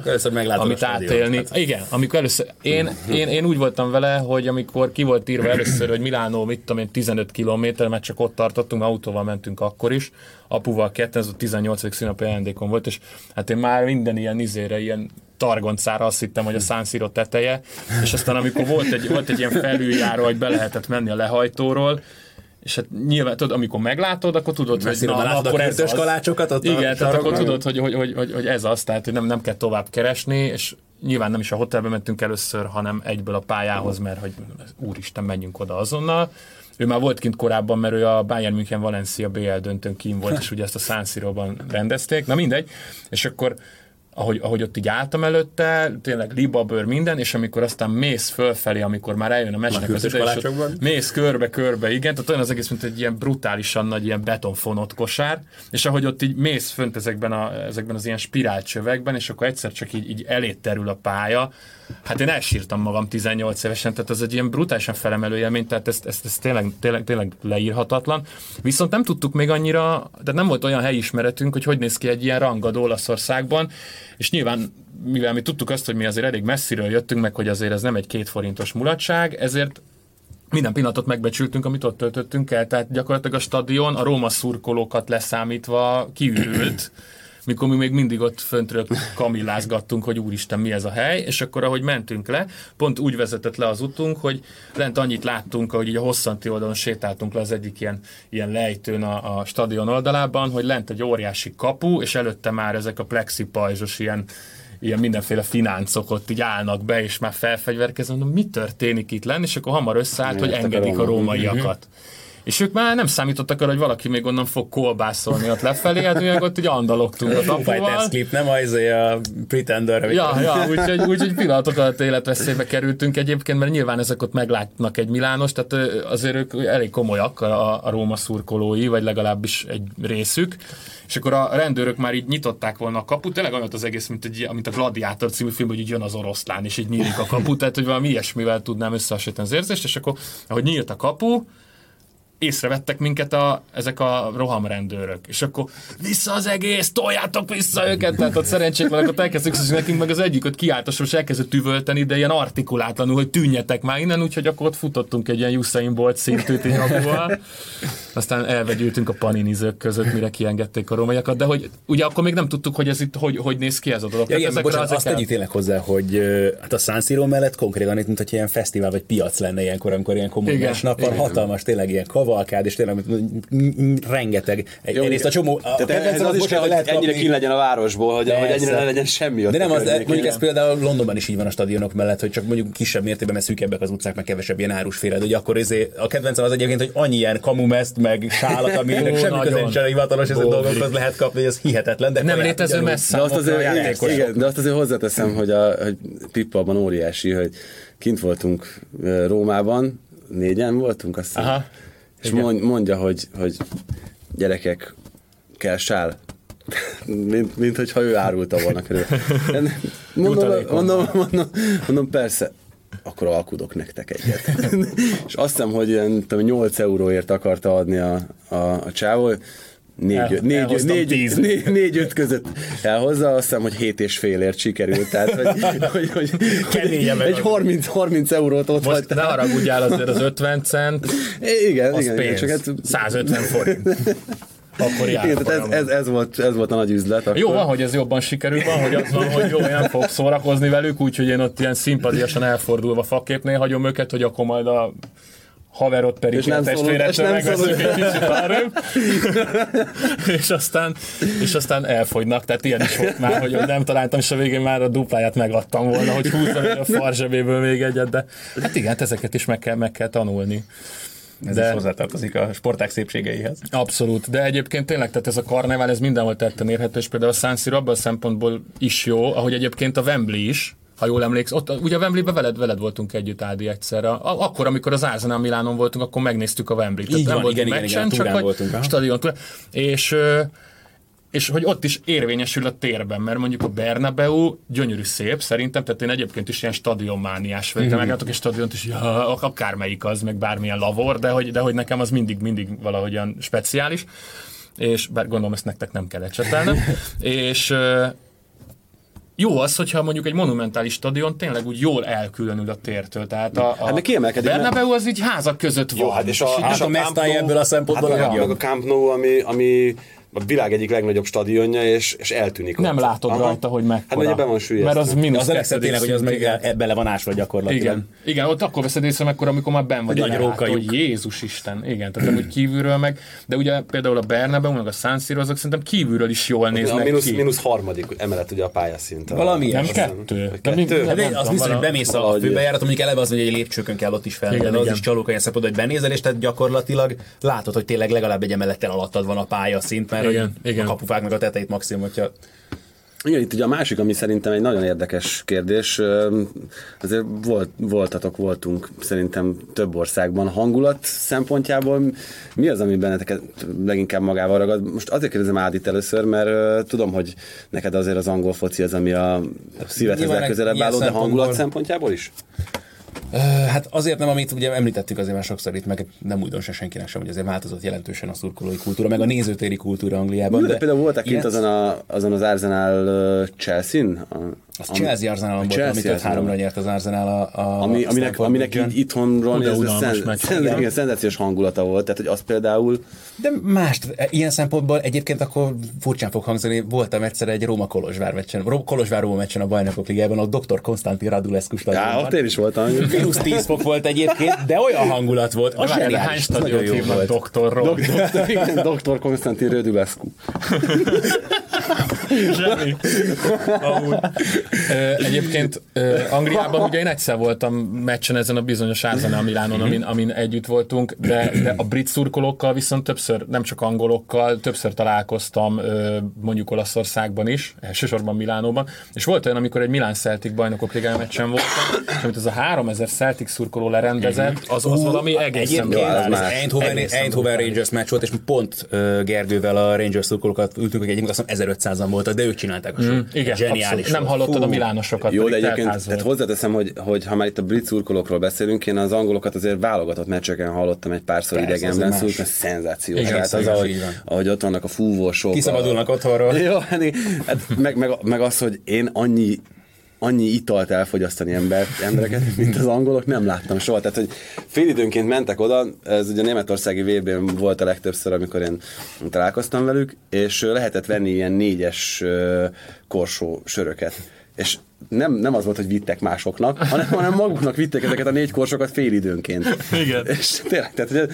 amit átélni. Hát- Igen, amikor először, én, én, én, úgy voltam vele, hogy amikor ki volt írva először, hogy Milánó, mit tudom én, 15 kilométer, mert csak ott tartottunk, autóval mentünk akkor is, apuval ketten, ez a 18. színnapi ajándékom volt, és hát én már minden ilyen izére, ilyen targoncára azt hittem, hogy a Siro teteje, és aztán amikor volt egy, volt egy ilyen felüljáró, hogy be lehetett menni a lehajtóról, és hát nyilván, tudod, amikor meglátod, akkor tudod, hogy na, látod a akkor ez az. kalácsokat ott Igen, tehát akkor tudod, hogy, hogy, hogy, hogy, hogy, ez az, tehát hogy nem, nem kell tovább keresni, és nyilván nem is a hotelbe mentünk először, hanem egyből a pályához, mert hogy úristen, menjünk oda azonnal. Ő már volt kint korábban, mert ő a Bayern München Valencia BL döntőn kín volt, és ugye ezt a San rendezték. Na mindegy. És akkor ahogy, ahogy ott így álltam előtte, tényleg libabőr minden, és amikor aztán mész fölfelé, amikor már eljön a mesnek az ide, és mész körbe-körbe, igen, tehát olyan az egész, mint egy ilyen brutálisan nagy ilyen betonfonott kosár, és ahogy ott így mész fönt ezekben, a, ezekben az ilyen spirálcsövekben, és akkor egyszer csak így, így elét terül a pálya, hát én elsírtam magam 18 évesen, tehát ez egy ilyen brutálisan felemelő élmény, tehát ezt, ezt, ezt tényleg, tényleg, tényleg leírhatatlan. Viszont nem tudtuk még annyira, tehát nem volt olyan helyismeretünk, hogy hogy néz ki egy ilyen rangadó Olaszországban, és nyilván mivel mi tudtuk azt, hogy mi azért elég messziről jöttünk, meg hogy azért ez nem egy két forintos mulatság, ezért minden pillanatot megbecsültünk, amit ott töltöttünk el, tehát gyakorlatilag a stadion a Róma szurkolókat leszámítva kiürült, mikor mi még mindig ott föntről kamillázgattunk, hogy úristen, mi ez a hely, és akkor ahogy mentünk le, pont úgy vezetett le az utunk, hogy lent annyit láttunk, hogy így a hosszanti oldalon sétáltunk le az egyik ilyen, ilyen lejtőn a, a stadion oldalában, hogy lent egy óriási kapu, és előtte már ezek a plexi pajzsos ilyen ilyen mindenféle fináncok ott így állnak be, és már felfegyverkeznek, mondom, mi történik itt lenni, és akkor hamar összeállt, hogy engedik a rómaiakat. És ők már nem számítottak arra, hogy valaki még onnan fog kolbászolni ott lefelé, hát mi ott ugye andalogtunk a *laughs* tapuval. Clip, nem az a Pretender. Ja, ja, úgyhogy *laughs* úgy, úgy pillanatok alatt életveszélybe kerültünk egyébként, mert nyilván ezek ott meglátnak egy Milános, tehát azért ők elég komolyak a, a Róma szurkolói, vagy legalábbis egy részük. És akkor a rendőrök már így nyitották volna a kaput, tényleg olyan az egész, mint, egy, mint a Gladiátor című film, hogy így jön az oroszlán, és így nyílik a kapu, tehát hogy valami ilyesmivel tudnám összehasonlítani az érzést, és akkor, ahogy nyílt a kapu, észrevettek minket a, ezek a rohamrendőrök, és akkor vissza az egész, toljátok vissza őket, tehát ott szerencsétlenek, ott elkezdtük, és nekünk meg az egyik ott kiáltos, és elkezdett üvölteni, de ilyen artikulátlanul, hogy tűnjetek már innen, úgyhogy akkor ott futottunk egy ilyen Usain Bolt szintű tényabúval. Aztán elvegyültünk a paninizők között, mire kiengedték a romaiakat, de hogy ugye akkor még nem tudtuk, hogy ez itt hogy, hogy néz ki ez a dolog. Ja, igen, bocsánat, azt tegyük tényleg hozzá, hogy hát a San Siro mellett konkrétan itt, mint hogy ilyen fesztivál vagy piac lenne ilyenkor, amikor ilyen komoly nap van, hatalmas tényleg ilyen kavalkád, és tényleg rengeteg. Egy, Jó, egyrészt a csomó. A tehát ez az, az is kell, hogy lehet ennyire ki legyen a városból, hogy, hogy ennyire ne legyen semmi. De nem az, mondjuk ez például Londonban is így van a stadionok mellett, hogy csak mondjuk kisebb mértékben, mert szűkebbek az utcák, meg kevesebb ilyen árusféle. De akkor ezé, a kedvencem az egyébként, hogy annyi ilyen kamumeszt, meg sálat, ami *laughs* semmi köze nincs a hivatalos ezen dolgokhoz lehet kapni, hogy ez hihetetlen. De nem létező messze. De azt azért, igen, de azt azért hozzáteszem, hogy, a, hogy Pippa abban óriási, hogy kint voltunk Rómában, négyen voltunk, azt Aha. És Igen. mondja, hogy, hogy gyerekek, kell sál. mint, mint hogyha ő árulta volna körül. *laughs* Mondom, mondom, mondom, mondom, persze, akkor alkudok nektek egyet. *laughs* és azt hiszem, hogy ilyen, tudom, 8 euróért akarta adni a, a, a csávó, négy, négy, négy, négy, négy, öt között elhozza, azt hiszem, hogy hét és félért sikerült, tehát hogy, hogy, hogy, hogy egy 30, 30 eurót ott Most hagytál. ne haragudjál azért az 50 cent, igen, az igen, pénz, csak hát... 150 forint. Akkor Igen, ez, ez, ez, volt, ez volt a nagy üzlet. Akkor... Jó van, hogy ez jobban sikerül, van, hogy az van, hogy jó, nem fog szórakozni velük, úgyhogy én ott ilyen szimpatiasan elfordulva faképnél hagyom őket, hogy akkor majd a haverot pedig és nem megveszünk egy kicsit arrébb, *laughs* és, aztán, és aztán elfogynak, tehát ilyen is volt már, hogy nem találtam, és a végén már a dupláját megadtam volna, hogy húzzam a farzsebéből még egyet, de hát igen, hát ezeket is meg kell, meg kell tanulni. Ez de, is hozzátartozik a sporták szépségeihez. Abszolút, de egyébként tényleg, tehát ez a karnevál, ez mindenhol tetten érhető, és például a San Siro abban a szempontból is jó, ahogy egyébként a Wembley is, ha jól emlékszem, ott ugye a Wembley-be veled, veled voltunk együtt, Ádi, egyszerre. Akkor, amikor az Arsenal Milánon voltunk, akkor megnéztük a Wembley-t. Tehát nem voltunk igen, meccsen, igen, csak voltunk, stadion És és hogy ott is érvényesül a térben, mert mondjuk a Bernabeu gyönyörű szép szerintem, tehát én egyébként is ilyen stadionmániás vagyok, mm-hmm. meglátok egy stadiont is, ja, akármelyik az, meg bármilyen lavor, de hogy, de hogy nekem az mindig, mindig valahogyan speciális, és bár gondolom ezt nektek nem kell ecsetelnem, *laughs* és jó az, hogyha mondjuk egy monumentális stadion tényleg úgy jól elkülönül a tértől. Tehát a, a hát Bernabeu az így házak között van. Jó, hát és a, és a, hát a, a ebből a szempontból hát a, a, a Camp Nou, ami, ami a világ egyik legnagyobb stadionja, és, és eltűnik Nem ott. látod Aha. rajta, hogy mekkora. Hát ugye be van süllyesztve. Mert az mínusz Az a legszebb tényleg, hogy az meg igen. e- bele van ásva gyakorlatilag. Igen. Igen, ott akkor veszed észre mekkora, amikor már ben vagy. Nagy a róka róka, hogy. Jézus Isten. Igen, tehát hogy kívülről meg, de ugye például a Bernabeu, meg a San Siro, azok szerintem kívülről is jól a néznek mínusz, ki. mínusz harmadik emelet ugye a pályaszint. A- Valami nem kettő. Kettő? nem De tudom, az biztos, hogy bemész a főbejárat, mondjuk eleve az, hogy egy lépcsőkön kell ott is fel, az is csalók olyan szempontból, hogy benézel, és tehát gyakorlatilag látod, hogy tényleg legalább egy emelettel alattad van a pályaszint, mert Igen, hogy igen. a kapufák meg a tetejét maximum, hogyha Igen, itt ugye a másik, ami szerintem egy nagyon érdekes kérdés, azért volt, voltatok, voltunk szerintem több országban. Hangulat szempontjából mi az, ami benneteket leginkább magával ragad? Most azért kérdezem Ádit először, mert tudom, hogy neked azért az angol foci az, ami a szívedhez legközelebb álló, de hangulat szempontból- szempontjából is? Hát azért nem, amit ugye említettük azért már sokszor itt, meg nem újdonság senkinek sem, hogy azért változott jelentősen a szurkolói kultúra, meg a nézőtéri kultúra Angliában. De, de például voltak kint ilyet- azon, a, azon az Arsenal ö, Chelsea-n? A, Az ami- Chelsea Arsenal volt, Chelsea amit 5 Arsenal. háromra nyert az Arsenal a, a Ami, a aminek, aminek így itthonról nézve unalmas szen, szen, igen, szenzációs hangulata volt, tehát hogy az például De más, ilyen szempontból egyébként akkor furcsán fog hangzani, voltam egyszer egy Róma-Kolozsvár meccsen, Ró- Kolozsvár-Róma meccsen a bajnokok ligában, a dr. Konstantin Radulescu stadionban. ott én is voltam. Mínusz 10 fok volt egyébként, de olyan hangulat volt. Az zseniális, hány stadiont jó volt. Doktor, igen, Dr. Konstantin Rödülescu. *laughs* Zseni. Egyébként Angliában ugye én egyszer voltam meccsen ezen a bizonyos Arsenal Milánon, amin, amin együtt voltunk, de, de a brit szurkolókkal viszont többször, nem csak angolokkal, többször találkoztam mondjuk Olaszországban is, elsősorban Milánóban, és volt olyan, amikor egy Milán Celtic bajnokok ligája meccsen voltam, és amit az a 3000 Celtic szurkoló lerendezett, az, az valami egészen Egyébként az. Eindhoven, Eindhoven. Rangers meccs volt, és pont Gergővel a Rangers szurkolókat ültünk, hogy egyébként azt hiszem 1500-an voltak, de ők csinálták a sót. Igen, Zseniális abszolút. Nem hallottad a Fú. milánosokat, Jó, de egyébként tehát hozzáteszem, hogy, hogy ha már itt a brit szurkolókról beszélünk, én az angolokat azért válogatott meccseken hallottam egy párszor Persze, idegenben, szóval szenzációs. Igen, hát az, ahogy, ahogy ott vannak a fúvósok. Kiszabadulnak a... otthonról. *laughs* Jó, hát, hát meg, meg, meg, az, hogy én annyi annyi italt elfogyasztani ember, embereket, mint az angolok, nem láttam soha. Tehát, hogy félidőnként mentek oda, ez ugye németországi VB-n volt a legtöbbször, amikor én találkoztam velük, és lehetett venni ilyen négyes korsó söröket. És nem, nem az volt, hogy vittek másoknak, hanem, hanem maguknak vitték ezeket a négy korsokat félidőnként. Igen. És tényleg, tehát ugye,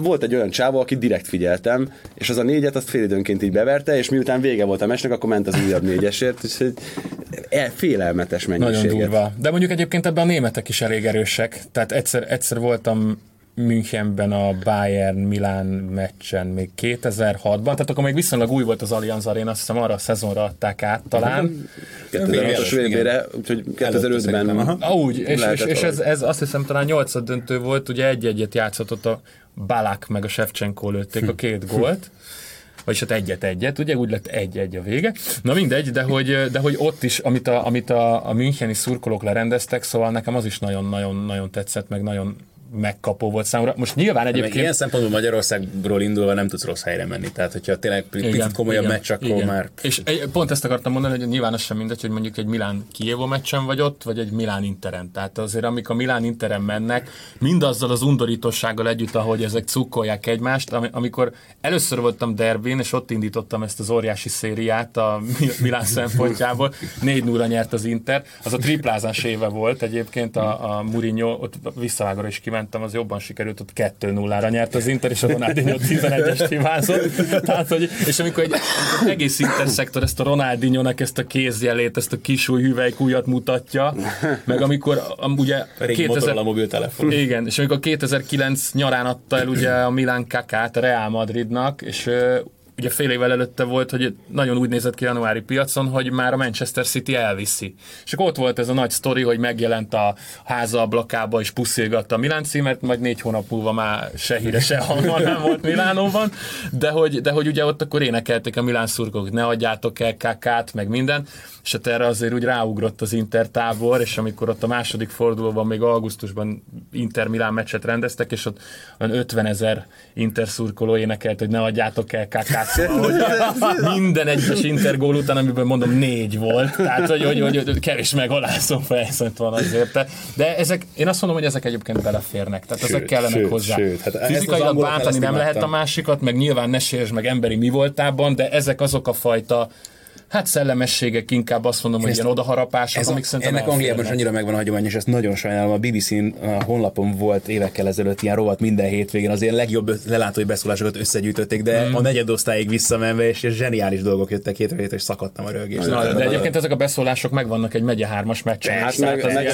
volt egy olyan csáva, akit direkt figyeltem, és az a négyet azt félidőnként így beverte, és miután vége volt a mesnek, akkor ment az újabb négyesért, és egy el- félelmetes mennyiséget. Nagyon durva. De mondjuk egyébként ebben a németek is elég erősek. Tehát egyszer, egyszer voltam Münchenben a Bayern Milán meccsen még 2006-ban, tehát akkor még viszonylag új volt az Allianz Arena, azt hiszem arra a szezonra adták át talán. 2006-os Igen. VB-re, úgyhogy Előtte szerintem, aha. 2005-ben Ah, úgy, és, és, és ez, ez, azt hiszem talán nyolcad döntő volt, ugye egy-egyet játszhatott a Balák meg a Shevchenko lőtték a két gólt vagyis hát egyet-egyet, ugye úgy lett egy-egy a vége. Na mindegy, de hogy, de hogy ott is, amit a, amit a, a Müncheni szurkolók lerendeztek, szóval nekem az is nagyon-nagyon-nagyon tetszett, meg nagyon megkapó volt számomra. Most nyilván egyébként... ilyen szempontból Magyarországról indulva nem tudsz rossz helyre menni. Tehát, hogyha tényleg picit komolyabb igen, meccs, akkor igen. már És egy, pont ezt akartam mondani, hogy nyilván az sem mindegy, hogy mondjuk egy Milán Kievo meccsen vagy ott, vagy egy Milán Interen. Tehát azért, amik a Milán Interen mennek, mindazzal az undorítossággal együtt, ahogy ezek cukkolják egymást, ami, amikor először voltam derbén, és ott indítottam ezt az óriási szériát a Mi- Milán szempontjából, 4 0 nyert az Inter, az a triplázás éve volt egyébként a, a Mourinho, ott visszavágóra is kimentem, az jobban sikerült, ott 2 0 ra nyert az Inter, és a Ronaldinho 11-est hibázott. Tehát, hogy, és amikor egy amikor egész Inter szektor ezt a Ronaldinho-nak ezt a kézjelét, ezt a kisúj hüvelykújat mutatja, meg amikor am, ugye a régi Motorola mobiltelefon. igen, és amikor 2009 nyarán adta el ugye a Milan Kakát a Real Madridnak, és ugye fél évvel előtte volt, hogy nagyon úgy nézett ki januári piacon, hogy már a Manchester City elviszi. És akkor ott volt ez a nagy sztori, hogy megjelent a háza ablakába és puszilgatta a Milán címet, majd négy hónap múlva már se híre, se hangva nem volt Milánóban, de hogy, de hogy ugye ott akkor énekelték a Milán szurkolók, hogy ne adjátok el kakát, meg minden, és hát erre azért úgy ráugrott az Inter tábor, és amikor ott a második fordulóban, még augusztusban Inter-Milán meccset rendeztek, és ott olyan 50 ezer Inter szurkoló énekelt, hogy ne adjátok el hogy minden egyes intergól után, amiben mondom négy volt, tehát hogy, hogy, hogy, hogy kevés megalázó fejszent van azért. De ezek, én azt mondom, hogy ezek egyébként beleférnek, tehát sőt, ezek kellenek sőt, hozzá. Sőt, hát Fizikailag bántani nem lehet a másikat, meg nyilván ne sérts meg emberi mi voltában, de ezek azok a fajta Hát szellemességek inkább azt mondom, hogy ilyen odaharapások, ez amik szerintem Ennek Angliában is annyira megvan a hagyomány, és ezt nagyon sajnálom. A BBC-n a honlapon volt évekkel ezelőtt ilyen rovat minden hétvégén, az ilyen legjobb lelátói beszólásokat összegyűjtötték, de mm. a negyedosztályig visszamenve, és, és zseniális dolgok jöttek hétre és szakadtam a rögést. Na, de egyébként ezek a beszólások megvannak egy megye hármas meccsen. Hát meg, meg,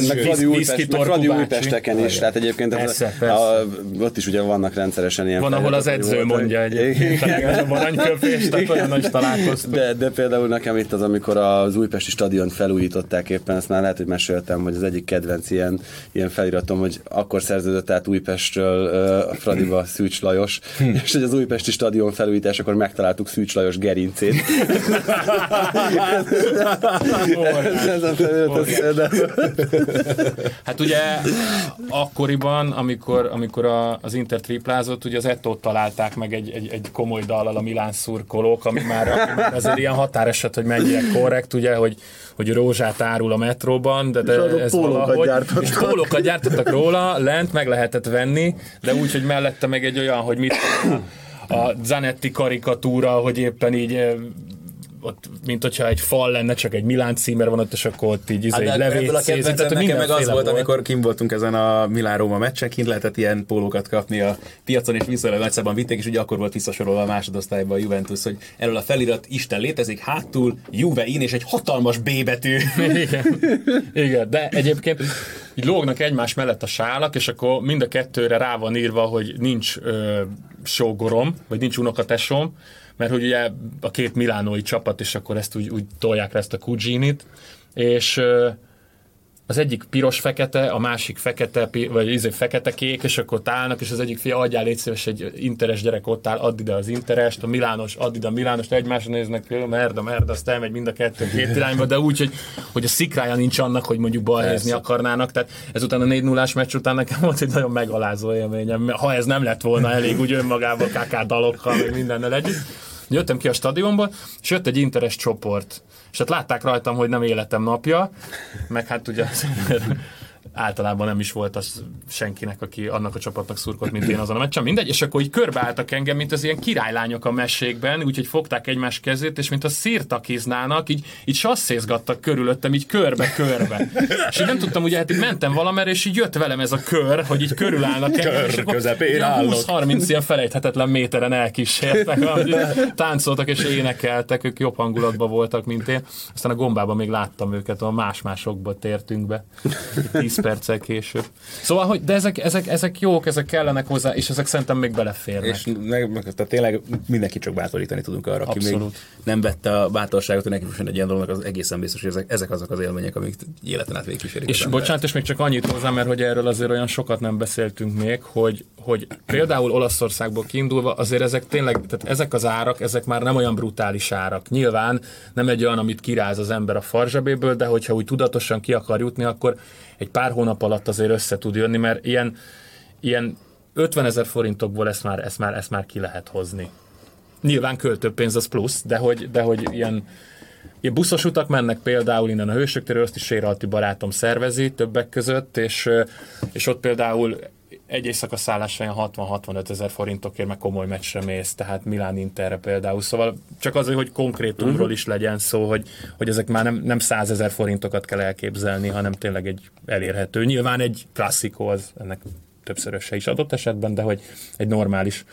Fradi Újpesteken is, tehát egyébként persze, persze. A, ott is ugye vannak rendszeresen ilyen Van, ahol az edző mondja egyébként, a aranyköpést, akkor is találkoztunk. De, de például nekem itt az, amikor az újpesti stadiont felújították éppen, ezt már lehet, hogy meséltem, hogy az egyik kedvenc ilyen, ilyen feliratom, hogy akkor szerződött át Újpestről uh, a Fradiba Szűcs Lajos, hm. és hogy az újpesti stadion felújítás, akkor megtaláltuk Szűcs Lajos gerincét. Hát ugye akkoriban, amikor, amikor a, az Inter triplázott, ugye az Ettót találták meg egy, egy, egy komoly dallal a Milán szurkolók, ami már, ami már azért ilyen határeset, hogy mennyi mennyire korrekt, ugye, hogy, hogy rózsát árul a metróban, de, de ez valahogy, gyártottak. és pólókat gyártottak róla, lent meg lehetett venni, de úgy, hogy mellette meg egy olyan, hogy mit a Zanetti karikatúra, hogy éppen így ott, mint hogyha egy fal lenne, csak egy Milán címer van ott, és akkor ott így izé, hát, levét a tehát nekem meg az volt, amikor kim voltunk ezen a Milán-Róma meccsen, kint lehetett ilyen pólókat kapni a piacon, és viszonylag nagyszában vitték, és ugye akkor volt visszasorolva a másodosztályban a Juventus, hogy erről a felirat Isten létezik, hátul Juve in, és egy hatalmas B betű. *laughs* Igen. Igen, de egyébként így lógnak egymás mellett a sálak, és akkor mind a kettőre rá van írva, hogy nincs ö, sógorom, vagy nincs unokatesom, mert hogy ugye a két milánói csapat, és akkor ezt úgy, úgy tolják le ezt a Kuginit, és az egyik piros-fekete, a másik fekete, vagy izé fekete-kék, és akkor állnak, és az egyik fia, adjál légy szíves, egy interes gyerek ott áll, add ide az interest, a Milános, add ide a Milános, egymásra néznek, merda, merda, azt elmegy mind a kettő két irányba, de úgy, hogy, hogy a szikrája nincs annak, hogy mondjuk balhézni akarnának, tehát ezután a 4 0 meccs után nekem volt egy nagyon megalázó élményem, ha ez nem lett volna elég úgy önmagában kaká dalokkal, meg mindennel együtt. Jöttem ki a stadionba, és jött egy interes csoport, és hát látták rajtam, hogy nem életem napja, meg hát ugye általában nem is volt az senkinek, aki annak a csapatnak szurkolt, mint én azon a meccsen, mindegy, és akkor így körbeálltak engem, mint az ilyen királylányok a mesékben, úgyhogy fogták egymás kezét, és mint a szírtakiznának, így, így sasszézgattak körülöttem, így körbe-körbe. És így nem tudtam, ugye hát így mentem valamerre, és így jött velem ez a kör, hogy így körülállnak engem, kör és közepén 20-30 ilyen felejthetetlen méteren elkísértek, táncoltak és énekeltek, ők jobb hangulatban voltak, mint én. Aztán a gombában még láttam őket, a más-másokba tértünk be. 10 perccel később. Szóval, hogy, de ezek, ezek, ezek jók, ezek kellenek hozzá, és ezek szerintem még beleférnek. És meg, meg, tehát tényleg mindenki csak bátorítani tudunk arra, aki Abszolút. még nem vette a bátorságot, hogy neki egy ilyen dolognak, az egészen biztos, hogy ezek, ezek azok az élmények, amik életen át végigkísérik. És bocsánat, és még csak annyit hozzá, mert hogy erről azért olyan sokat nem beszéltünk még, hogy, hogy például Olaszországból kiindulva azért ezek tényleg, tehát ezek az árak, ezek már nem olyan brutális árak. Nyilván nem egy olyan, amit kiráz az ember a farzsebéből, de hogyha úgy tudatosan ki akar jutni, akkor egy pár hónap alatt azért össze tud jönni, mert ilyen, ilyen 50 ezer forintokból ezt már, ezt, már, ezt már ki lehet hozni. Nyilván költőpénz az plusz, de hogy, de hogy ilyen, ilyen buszos utak mennek például innen a Hősök azt is Séralti barátom szervezi többek között, és, és ott például egy éjszaka szállásra 60-65 ezer forintokért meg komoly meccsre mész, tehát Milán Interre például. Szóval csak az, hogy konkrétumról uh-huh. is legyen szó, hogy, hogy ezek már nem, nem 100 ezer forintokat kell elképzelni, hanem tényleg egy elérhető. Nyilván egy klasszikó az ennek többszöröse is adott esetben, de hogy egy normális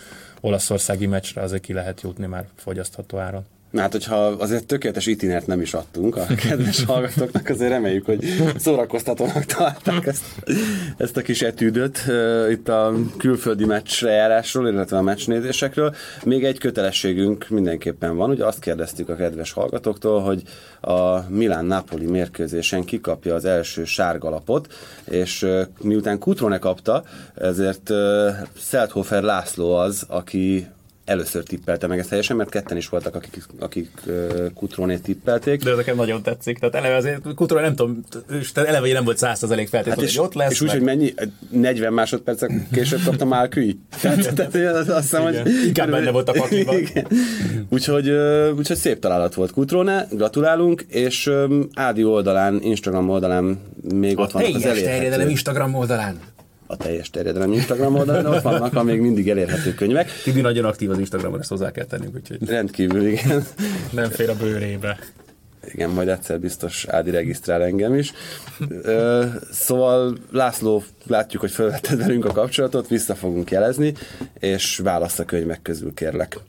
olaszországi meccsre azért ki lehet jutni már fogyasztható áron. Na hát, hogyha azért tökéletes itinert nem is adtunk a *laughs* kedves hallgatóknak, azért reméljük, hogy szórakoztatónak találták ezt, ezt a kis etűdöt itt a külföldi meccsre járásról, illetve a meccsnézésekről. Még egy kötelességünk mindenképpen van, ugye azt kérdeztük a kedves hallgatóktól, hogy a Milán-Napoli mérkőzésen kikapja az első sárgalapot, és miután Kutrone kapta, ezért Szelthofer László az, aki először tippelte meg ezt helyesen, mert ketten is voltak, akik, akik uh, Kutrónét tippelték. De ez nekem nagyon tetszik. Tehát eleve azért Kutról nem tudom, és tehát eleve nem volt 100% feltétlenül, hát és, hogy ott lesz. és úgy, meg- hogy mennyi, 40 másodpercek később kaptam már küj. Tehát, tehát azt hiszem, hogy... Inkább benne volt a pakliban. Úgyhogy, úgyhogy szép találat volt Kutróne, gratulálunk, és ö, Ádi oldalán, Instagram oldalán még ott A vannak az teljes terjedelem elérhető, Instagram oldalán. A teljes terjedelem Instagram oldalán, ott vannak a még mindig elérhető könyvek. Tibi nagyon aktív az Instagramon, ezt hozzá kell tennünk, úgyhogy Rendkívül, igen. Nem fér a bőrébe. Igen, majd egyszer biztos Ádi regisztrál engem is. Ö, szóval László, látjuk, hogy felvetted velünk a kapcsolatot, vissza fogunk jelezni, és választ a könyvek közül, kérlek.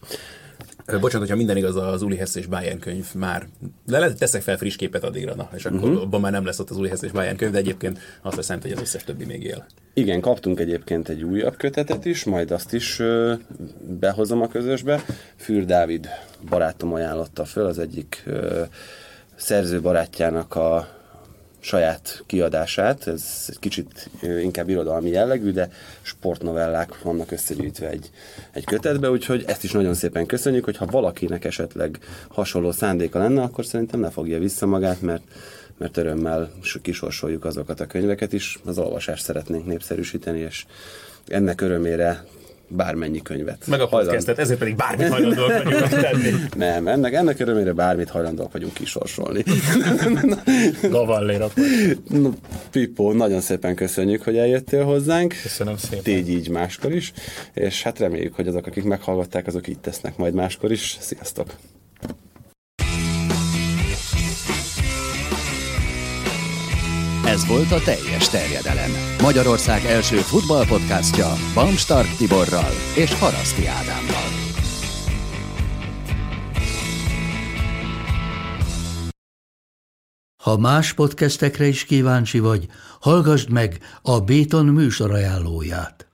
Bocsánat, hogyha minden igaz, az Uli Hess és Bayern könyv már. De lehet, teszek fel friss képet addigra, na, és akkor uh-huh. abban már nem lesz ott az Uli Hess és Bayern könyv, de egyébként azt veszem, hogy az összes többi még él. Igen, kaptunk egyébként egy újabb kötetet is, majd azt is ö, behozom a közösbe. Fűr Dávid barátom ajánlotta föl, az egyik ö, szerző barátjának a saját kiadását, ez egy kicsit inkább irodalmi jellegű, de sportnovellák vannak összegyűjtve egy, egy kötetbe, úgyhogy ezt is nagyon szépen köszönjük, hogy ha valakinek esetleg hasonló szándéka lenne, akkor szerintem ne fogja vissza magát, mert mert örömmel kisorsoljuk azokat a könyveket is, az olvasást szeretnénk népszerűsíteni, és ennek örömére bármennyi könyvet. Meg a podcastet, ezért pedig bármit hajlandóak vagyunk *laughs* tenni. Nem, ennek, ennek örömére bármit hajlandóak vagyunk kisorsolni. *laughs* Gavallér akkor. no, Pippo, nagyon szépen köszönjük, hogy eljöttél hozzánk. Köszönöm szépen. Tégy így máskor is, és hát reméljük, hogy azok, akik meghallgatták, azok így tesznek majd máskor is. Sziasztok! Ez volt a teljes terjedelem. Magyarország első futballpodcastja Bamstark Tiborral és Haraszti Ádámmal. Ha más podcastekre is kíváncsi vagy, hallgassd meg a Béton műsor ajánlóját.